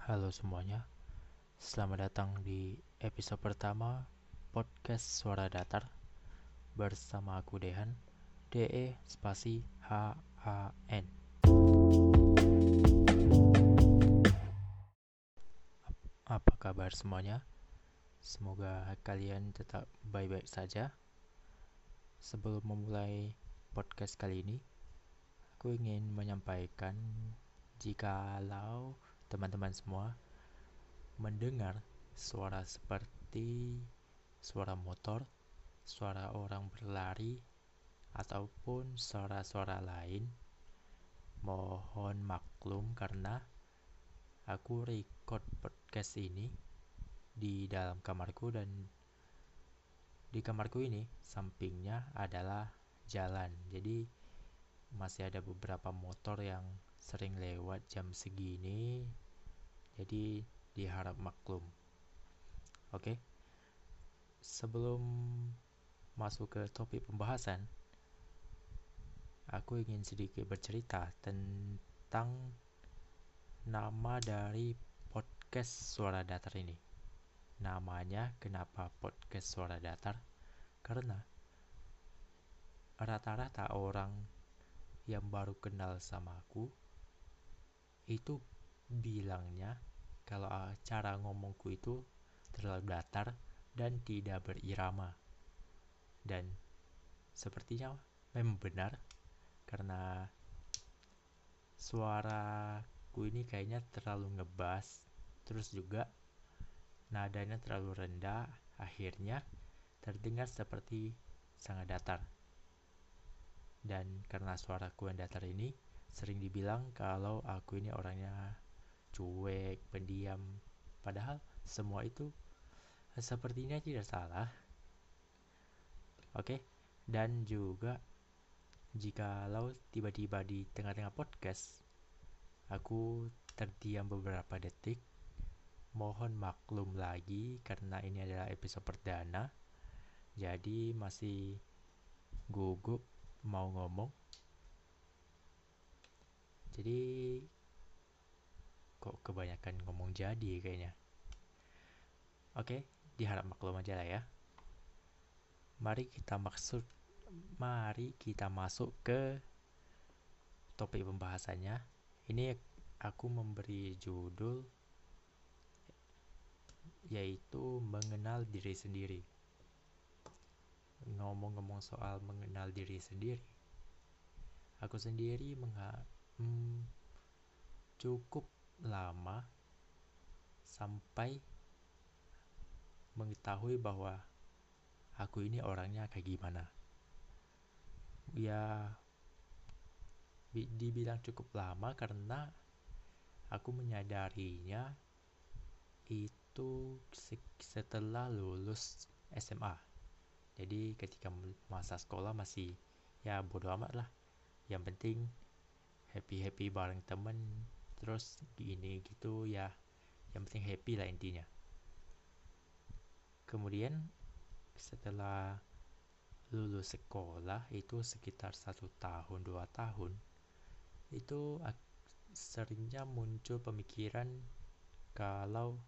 Halo semuanya, selamat datang di episode pertama podcast Suara Datar bersama aku Dehan, DE spasi H A N. Apa kabar semuanya? Semoga kalian tetap baik-baik saja. Sebelum memulai podcast kali ini, aku ingin menyampaikan jikalau teman-teman semua mendengar suara seperti suara motor, suara orang berlari, ataupun suara-suara lain, mohon maklum karena aku record podcast ini di dalam kamarku dan di kamarku ini sampingnya adalah jalan. Jadi masih ada beberapa motor yang sering lewat jam segini jadi diharap maklum. Oke? Sebelum masuk ke topik pembahasan aku ingin sedikit bercerita tentang nama dari podcast suara datar ini. Namanya kenapa podcast suara datar? Karena rata-rata orang yang baru kenal sama aku itu bilangnya kalau cara ngomongku itu terlalu datar dan tidak berirama. Dan sepertinya memang benar karena suaraku ini kayaknya terlalu ngebas terus juga nadanya terlalu rendah akhirnya terdengar seperti sangat datar dan karena suaraku yang datar ini sering dibilang kalau aku ini orangnya cuek, pendiam. Padahal semua itu sepertinya tidak salah. Oke, dan juga jikalau tiba-tiba di tengah-tengah podcast aku terdiam beberapa detik, mohon maklum lagi karena ini adalah episode perdana. Jadi masih gugup mau ngomong jadi kok kebanyakan ngomong jadi kayaknya. Oke diharap maklum aja lah ya. Mari kita maksud mari kita masuk ke topik pembahasannya. Ini aku memberi judul yaitu mengenal diri sendiri. Ngomong-ngomong soal mengenal diri sendiri aku sendiri hmm, cukup lama sampai mengetahui bahwa aku ini orangnya kayak gimana. Ya, dibilang cukup lama karena aku menyadarinya itu setelah lulus SMA. Jadi ketika masa sekolah masih ya bodo amat lah. Yang penting happy happy bareng temen terus gini gitu ya yang penting happy lah intinya. Kemudian setelah lulus sekolah itu sekitar satu tahun dua tahun itu seringnya muncul pemikiran kalau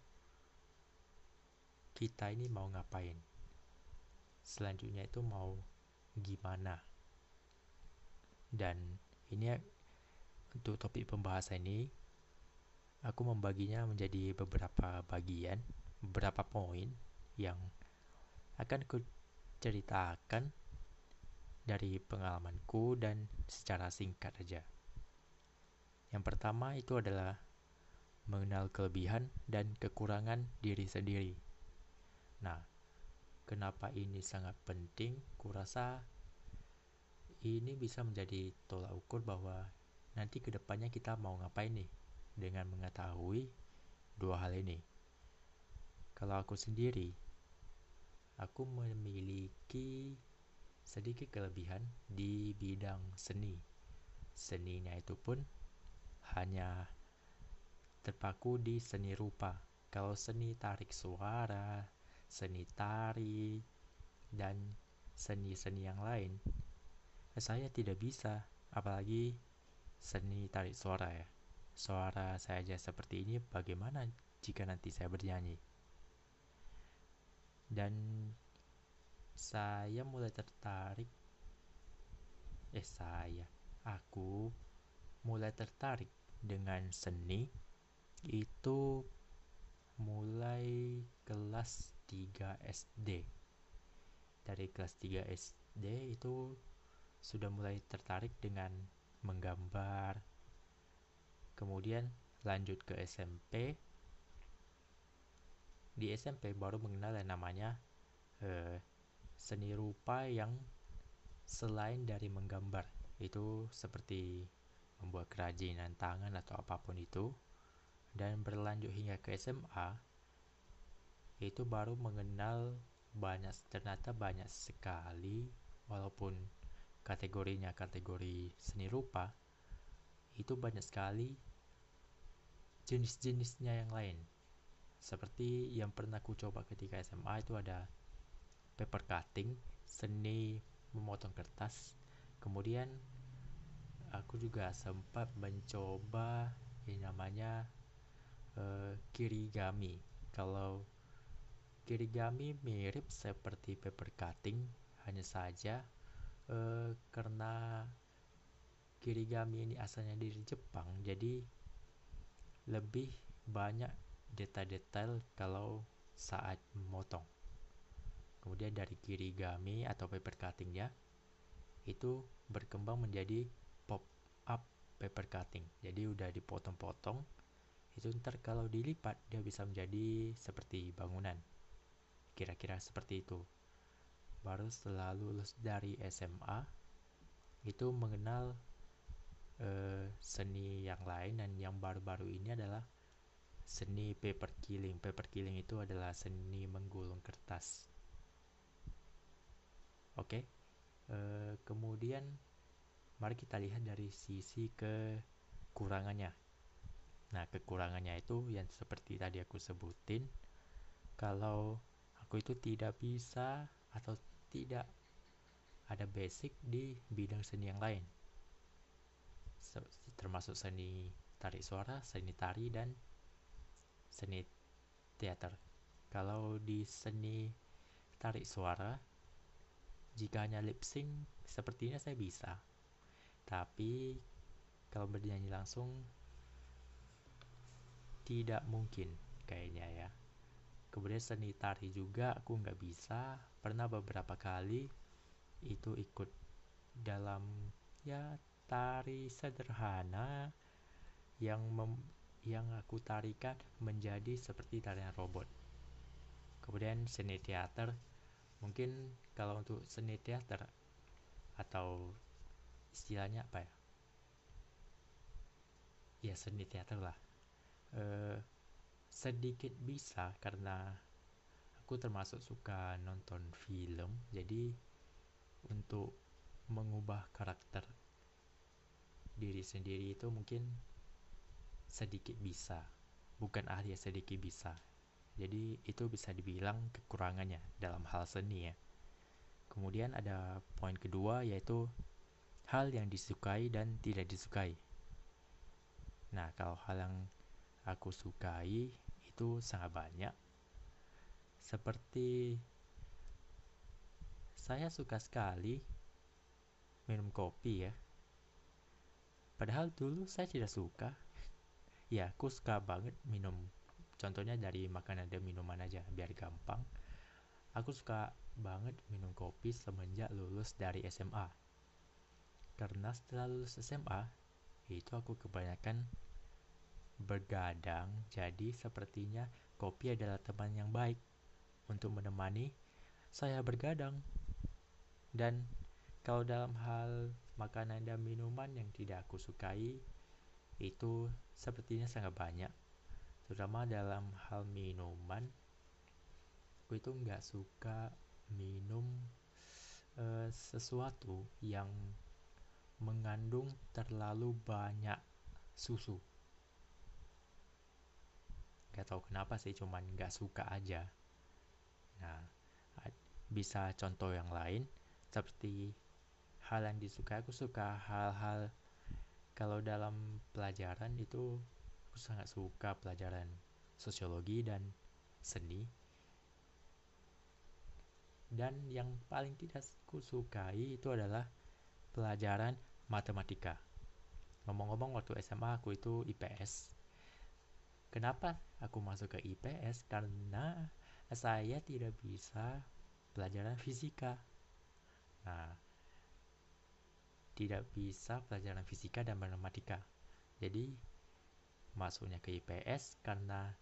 kita ini mau ngapain? Selanjutnya itu mau gimana? Dan ini untuk topik pembahasan ini, aku membaginya menjadi beberapa bagian, beberapa poin yang akan ku ceritakan dari pengalamanku dan secara singkat aja. Yang pertama itu adalah mengenal kelebihan dan kekurangan diri sendiri. Nah, kenapa ini sangat penting? Kurasa ini bisa menjadi tolak ukur bahwa nanti ke depannya kita mau ngapain nih dengan mengetahui dua hal ini. Kalau aku sendiri, aku memiliki sedikit kelebihan di bidang seni. Seninya itu pun hanya terpaku di seni rupa. Kalau seni tarik suara, seni tari, dan seni-seni yang lain, saya tidak bisa, apalagi seni tarik suara ya suara saya aja seperti ini, bagaimana jika nanti saya bernyanyi? Dan saya mulai tertarik, eh saya, aku mulai tertarik dengan seni itu mulai kelas 3 SD. Dari kelas 3 SD itu sudah mulai tertarik dengan menggambar. Kemudian lanjut ke SMP. Di SMP baru mengenal yang namanya eh, seni rupa yang selain dari menggambar. Itu seperti membuat kerajinan tangan atau apa pun itu. Dan berlanjut hingga ke SMA, itu baru mengenal banyak ternyata banyak sekali walaupun kategorinya kategori seni rupa itu banyak sekali jenis-jenisnya yang lain. Seperti yang pernah aku coba ketika SMA itu ada paper cutting seni memotong kertas. Kemudian aku juga sempat mencoba yang namanya uh, kirigami. Kalau kirigami mirip seperti paper cutting hanya saja uh, karena kirigami ini asalnya dari Jepang jadi lebih banyak detail-detail kalau saat memotong. Kemudian dari kirigami atau paper cuttingnya itu berkembang menjadi pop up paper cutting. Jadi udah dipotong-potong itu ntar kalau dilipat dia bisa menjadi seperti bangunan. Kira-kira seperti itu. Baru setelah lulus dari SMA itu mengenal uh, seni yang lain dan yang baru-baru ini adalah seni paper killing. Paper killing itu adalah seni menggulung kertas. Oke, okay? uh, eh, kemudian mari kita lihat dari sisi kekurangannya. Nah, kekurangannya itu yang seperti tadi aku sebutin, kalau aku itu tidak bisa atau tidak ada basic di bidang seni yang lain termasuk seni tarik suara, seni tari dan seni teater. Kalau di seni tarik suara, jika hanya lip sync, sepertinya saya bisa. Tapi kalau bernyanyi langsung tidak mungkin kayaknya ya. Kemudian seni tari juga aku nggak bisa pernah beberapa kali itu ikut dalam ya tari sederhana yang mem, yang aku tarikan menjadi seperti tarian robot. Kemudian seni teater, mungkin kalau untuk seni teater atau istilahnya apa ya? Ya seni teater lah. E, sedikit bisa karena aku termasuk suka nonton film jadi untuk mengubah karakter diri sendiri itu mungkin sedikit bisa bukan ahli sedikit bisa. Jadi itu bisa dibilang kekurangannya dalam hal seni ya. Kemudian ada poin kedua yaitu hal yang disukai dan tidak disukai. Nah kalau hal yang aku sukai itu sangat banyak. Seperti saya suka sekali minum kopi ya. Padahal dulu saya tidak suka. Ya, aku suka banget minum. Contohnya dari makanan dan minuman aja, biar gampang. Aku suka banget minum kopi semenjak lulus dari SMA. Karena setelah lulus SMA, itu aku kebanyakan bergadang, jadi sepertinya kopi adalah teman yang baik untuk menemani saya bergadang. Dan kalau dalam hal makanan dan minuman yang tidak aku sukai, itu sepertinya sangat banyak. Terutama dalam hal minuman, aku itu nggak suka minum uh, sesuatu yang mengandung terlalu banyak susu. Gak tahu kenapa sih, cuman nggak suka aja. Nah, bisa contoh yang lain seperti hal yang disukai aku suka hal-hal kalau dalam pelajaran itu aku sangat suka pelajaran sosiologi dan seni. Dan yang paling tidak aku sukai itu adalah pelajaran matematika. Ngomong-ngomong waktu SMA aku itu IPS kenapa aku masuk ke IPS karena saya tidak bisa pelajaran fisika. Nah tidak bisa pelajaran fisika dan matematika jadi masuknya ke IPS karena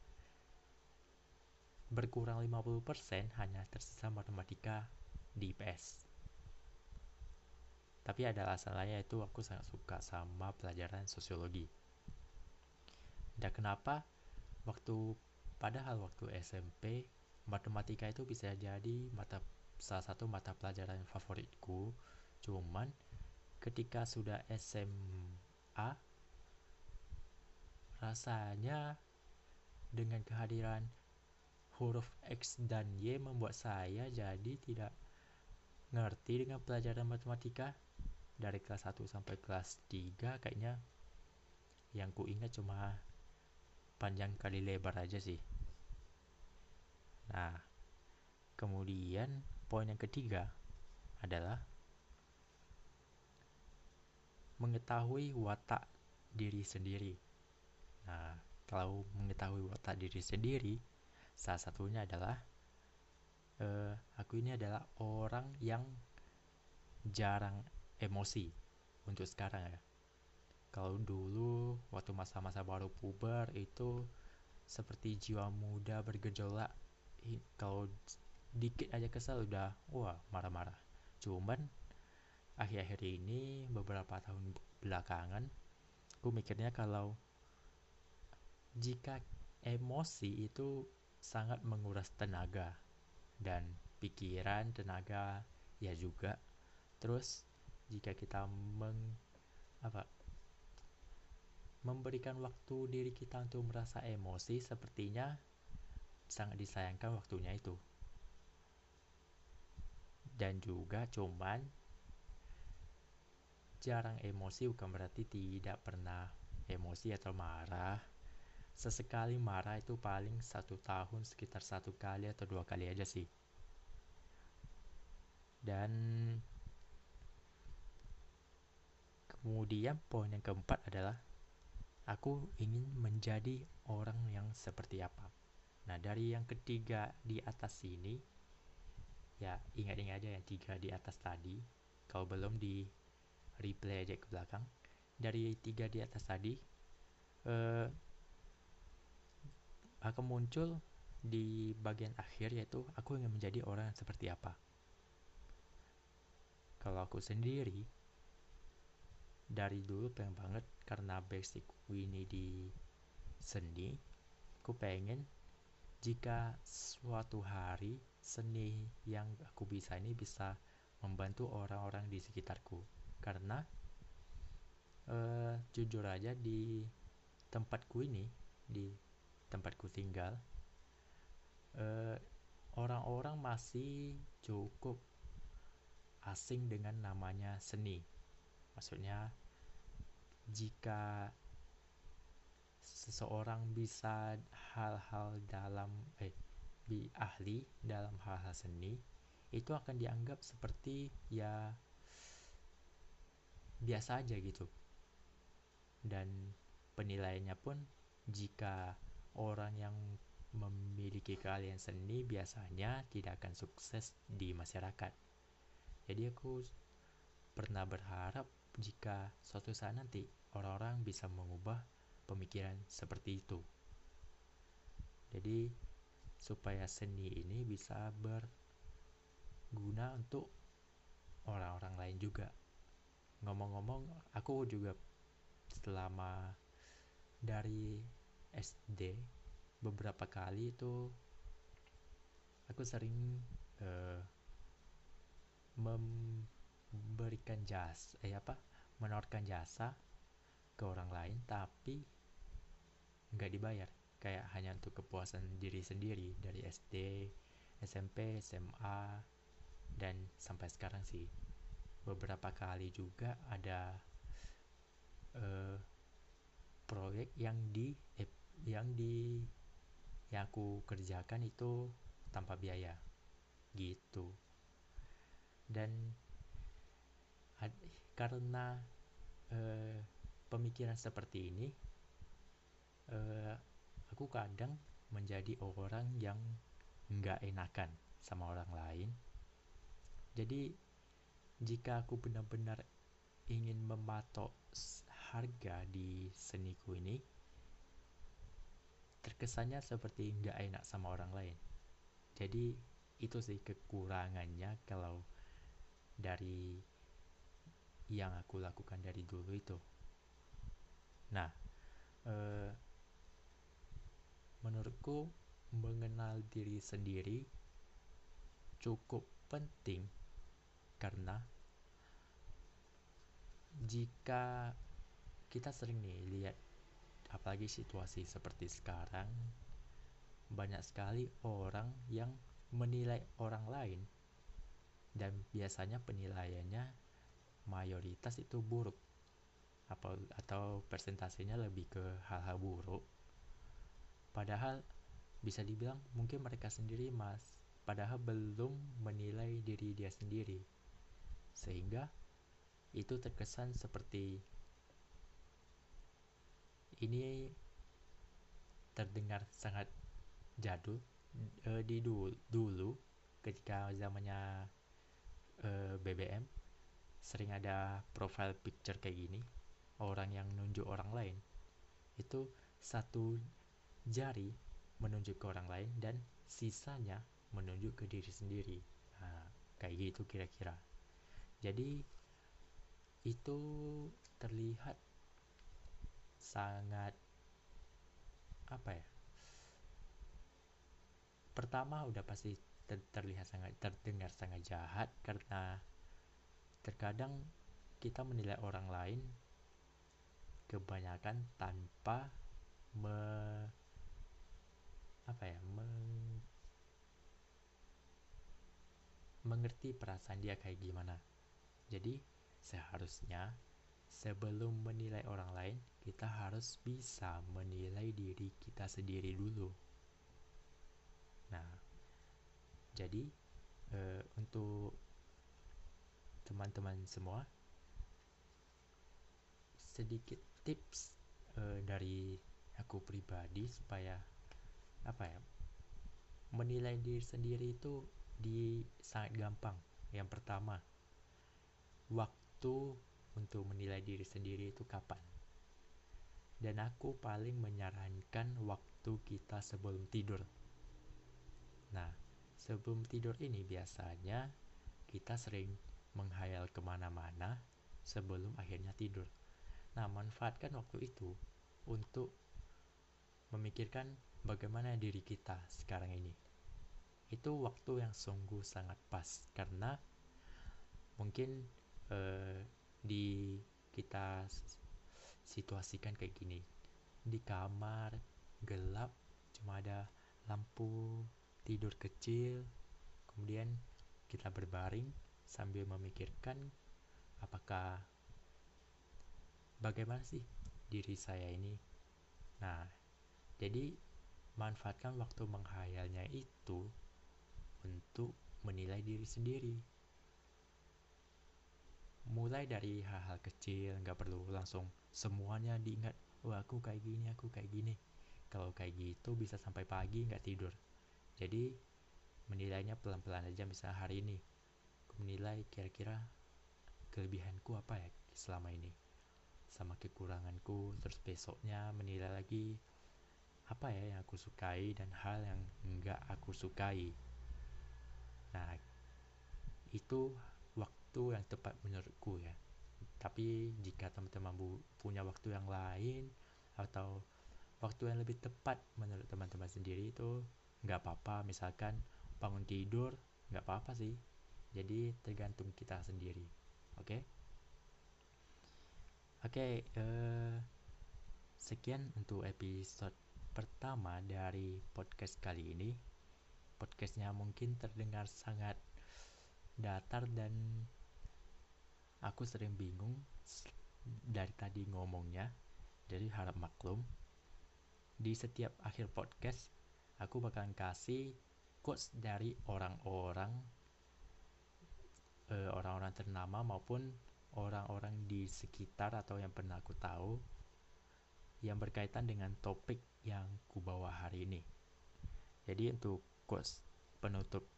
berkurang 50% hanya tersisa matematika di IPS. Tapi ada alasan lainnya itu aku sangat suka sama pelajaran sosiologi. Dan kenapa waktu padahal waktu SMP matematika itu bisa jadi mata salah satu mata pelajaran favoritku. Cuman ketika sudah SMA rasanya dengan kehadiran huruf X dan Y membuat saya jadi tidak ngerti dengan pelajaran matematika. Dari kelas 1 sampai kelas 3 kayaknya yang ku ingat cuma panjang kali lebar aja sih. Nah kemudian poin yang ketiga adalah mengetahui watak diri sendiri Nah, kalau mengetahui watak diri sendiri, salah satunya adalah uh, aku ini adalah orang yang jarang emosi untuk sekarang ya. Kalau dulu waktu masa-masa baru puber itu seperti jiwa muda bergejolak. Kalau dikit aja kesal udah wah marah-marah. Cuman akhir-akhir ini beberapa tahun belakangan aku mikirnya kalau jika emosi itu sangat menguras tenaga dan pikiran, tenaga ya juga. Terus jika kita meng apa memberikan waktu diri kita untuk merasa emosi sepertinya sangat disayangkan waktunya itu. Dan juga cuman jarang emosi bukan berarti tidak pernah emosi atau marah. Sesekali marah itu paling satu tahun sekitar satu kali atau dua kali aja sih. Dan kemudian poin yang keempat adalah aku ingin menjadi orang yang seperti apa. Nah dari yang ketiga di atas ini ya ingat-ingat aja yang tiga di atas tadi. Kalau belum di replay aja ke belakang dari tiga di atas tadi eh, akan muncul di bagian akhir yaitu aku ingin menjadi orang yang seperti apa. Kalau aku sendiri dari dulu pengen banget karena basic ini di seni, aku pengen jika suatu hari seni yang aku bisa ini bisa membantu orang-orang di sekitarku karena uh, jujur aja di tempatku ini di tempatku tinggal eh, orang-orang masih cukup asing dengan namanya seni. Maksudnya jika seseorang bisa hal-hal dalam eh ahli dalam hal-hal seni itu akan dianggap seperti ya biasa aja gitu dan penilaiannya pun jika orang yang memiliki keahlian seni biasanya tidak akan sukses di masyarakat. Jadi aku pernah berharap jika suatu saat nanti orang-orang bisa mengubah pemikiran seperti itu. Jadi supaya seni ini bisa berguna untuk orang-orang lain juga. Ngomong-ngomong, aku juga selama dari SD beberapa kali itu aku sering uh, memberikan jasa eh apa menawarkan jasa ke orang lain tapi nggak dibayar. Kayak hanya untuk kepuasan diri sendiri dari SD SMP SMA dan sampai sekarang sih beberapa kali juga ada uh, proyek yang di eh, yang di yang aku kerjakan itu tanpa biaya. Gitu. Dan ad, karena uh, pemikiran seperti ini uh, aku kadang menjadi orang yang nggak enakan sama orang lain. Jadi jika aku benar-benar ingin mematok harga di seniku ini terkesannya seperti nggak enak sama orang lain. Jadi itu sih kekurangannya kalau dari yang aku lakukan dari dulu itu. Nah eh, menurutku mengenal diri sendiri cukup penting karena jika kita sering nih lihat apalagi situasi seperti sekarang banyak sekali orang yang menilai orang lain dan biasanya penilaiannya mayoritas itu buruk apa atau persentasenya lebih ke hal-hal buruk. Padahal bisa dibilang mungkin mereka sendiri mas padahal belum menilai diri dia sendiri. Sehingga itu terkesan seperti ini terdengar sangat jadul e, di dulu, dulu ketika zamannya e, eh, BBM sering ada profile picture kayak gini orang yang nunjuk orang lain. Itu satu jari menunjuk ke orang lain dan sisanya menunjuk ke diri sendiri. Nah kayak gitu kira-kira. Jadi itu terlihat sangat apa ya pertama udah pasti ter terlihat sangat terdengar sangat jahat karena terkadang kita menilai orang lain kebanyakan tanpa me apa ya meng, mengerti perasaan dia kayak gimana. Jadi seharusnya sebelum menilai orang lain, kita harus bisa menilai diri kita sendiri dulu. Nah, jadi e, untuk teman-teman semua, sedikit tips e, dari aku pribadi supaya apa ya menilai diri sendiri itu di sangat gampang. Yang pertama, waktu untuk menilai diri sendiri itu kapan. Dan aku paling menyarankan waktu kita sebelum tidur. Nah, sebelum tidur ini biasanya kita sering menghayal ke mana-mana sebelum akhirnya tidur. Nah, manfaatkan waktu itu untuk memikirkan bagaimana diri kita sekarang ini. Itu waktu yang sungguh sangat pas karena mungkin eh, di kita situasikan kayak gini. Di kamar gelap cuma ada lampu tidur kecil. Kemudian kita berbaring sambil memikirkan apakah bagaimana sih diri saya ini. Nah jadi manfaatkan waktu menghayalnya itu untuk menilai diri sendiri mulai dari hal-hal kecil nggak perlu langsung semuanya diingat wah aku kayak gini aku kayak gini. Kalau kayak gitu bisa sampai pagi nggak tidur. Jadi menilainya pelan-pelan aja misalnya hari ini aku menilai kira-kira kelebihanku apa ya selama ini. Sama kekuranganku terus besoknya menilai lagi apa ya yang aku sukai dan hal yang enggak aku sukai. Nah itu waktu yang tepat menurutku ya. Tapi jika teman-teman punya waktu yang lain atau waktu yang lebih tepat menurut teman-teman sendiri itu nggak apa-apa. Misalkan bangun tidur nggak apa-apa sih. Jadi tergantung kita sendiri. Oke? Okay? oke okay, uh, eh, sekian untuk episode pertama dari podcast kali ini. Podcastnya mungkin terdengar sangat datar dan aku sering bingung dari tadi ngomongnya, jadi harap maklum. Di setiap akhir podcast, aku bakalan kasih quotes dari orang-orang uh, orang-orang ternama maupun orang-orang di sekitar atau yang pernah aku tahu yang berkaitan dengan topik yang kubawa hari ini. Jadi untuk quotes penutup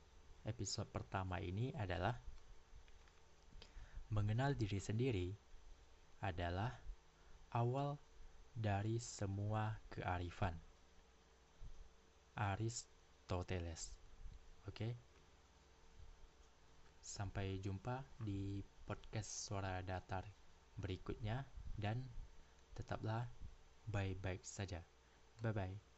episode pertama ini adalah mengenal diri sendiri adalah awal dari semua kearifan. Aristoteles. Oke. Sampai jumpa di podcast Suara Datar berikutnya dan tetaplah baik-baik saja. Bye bye.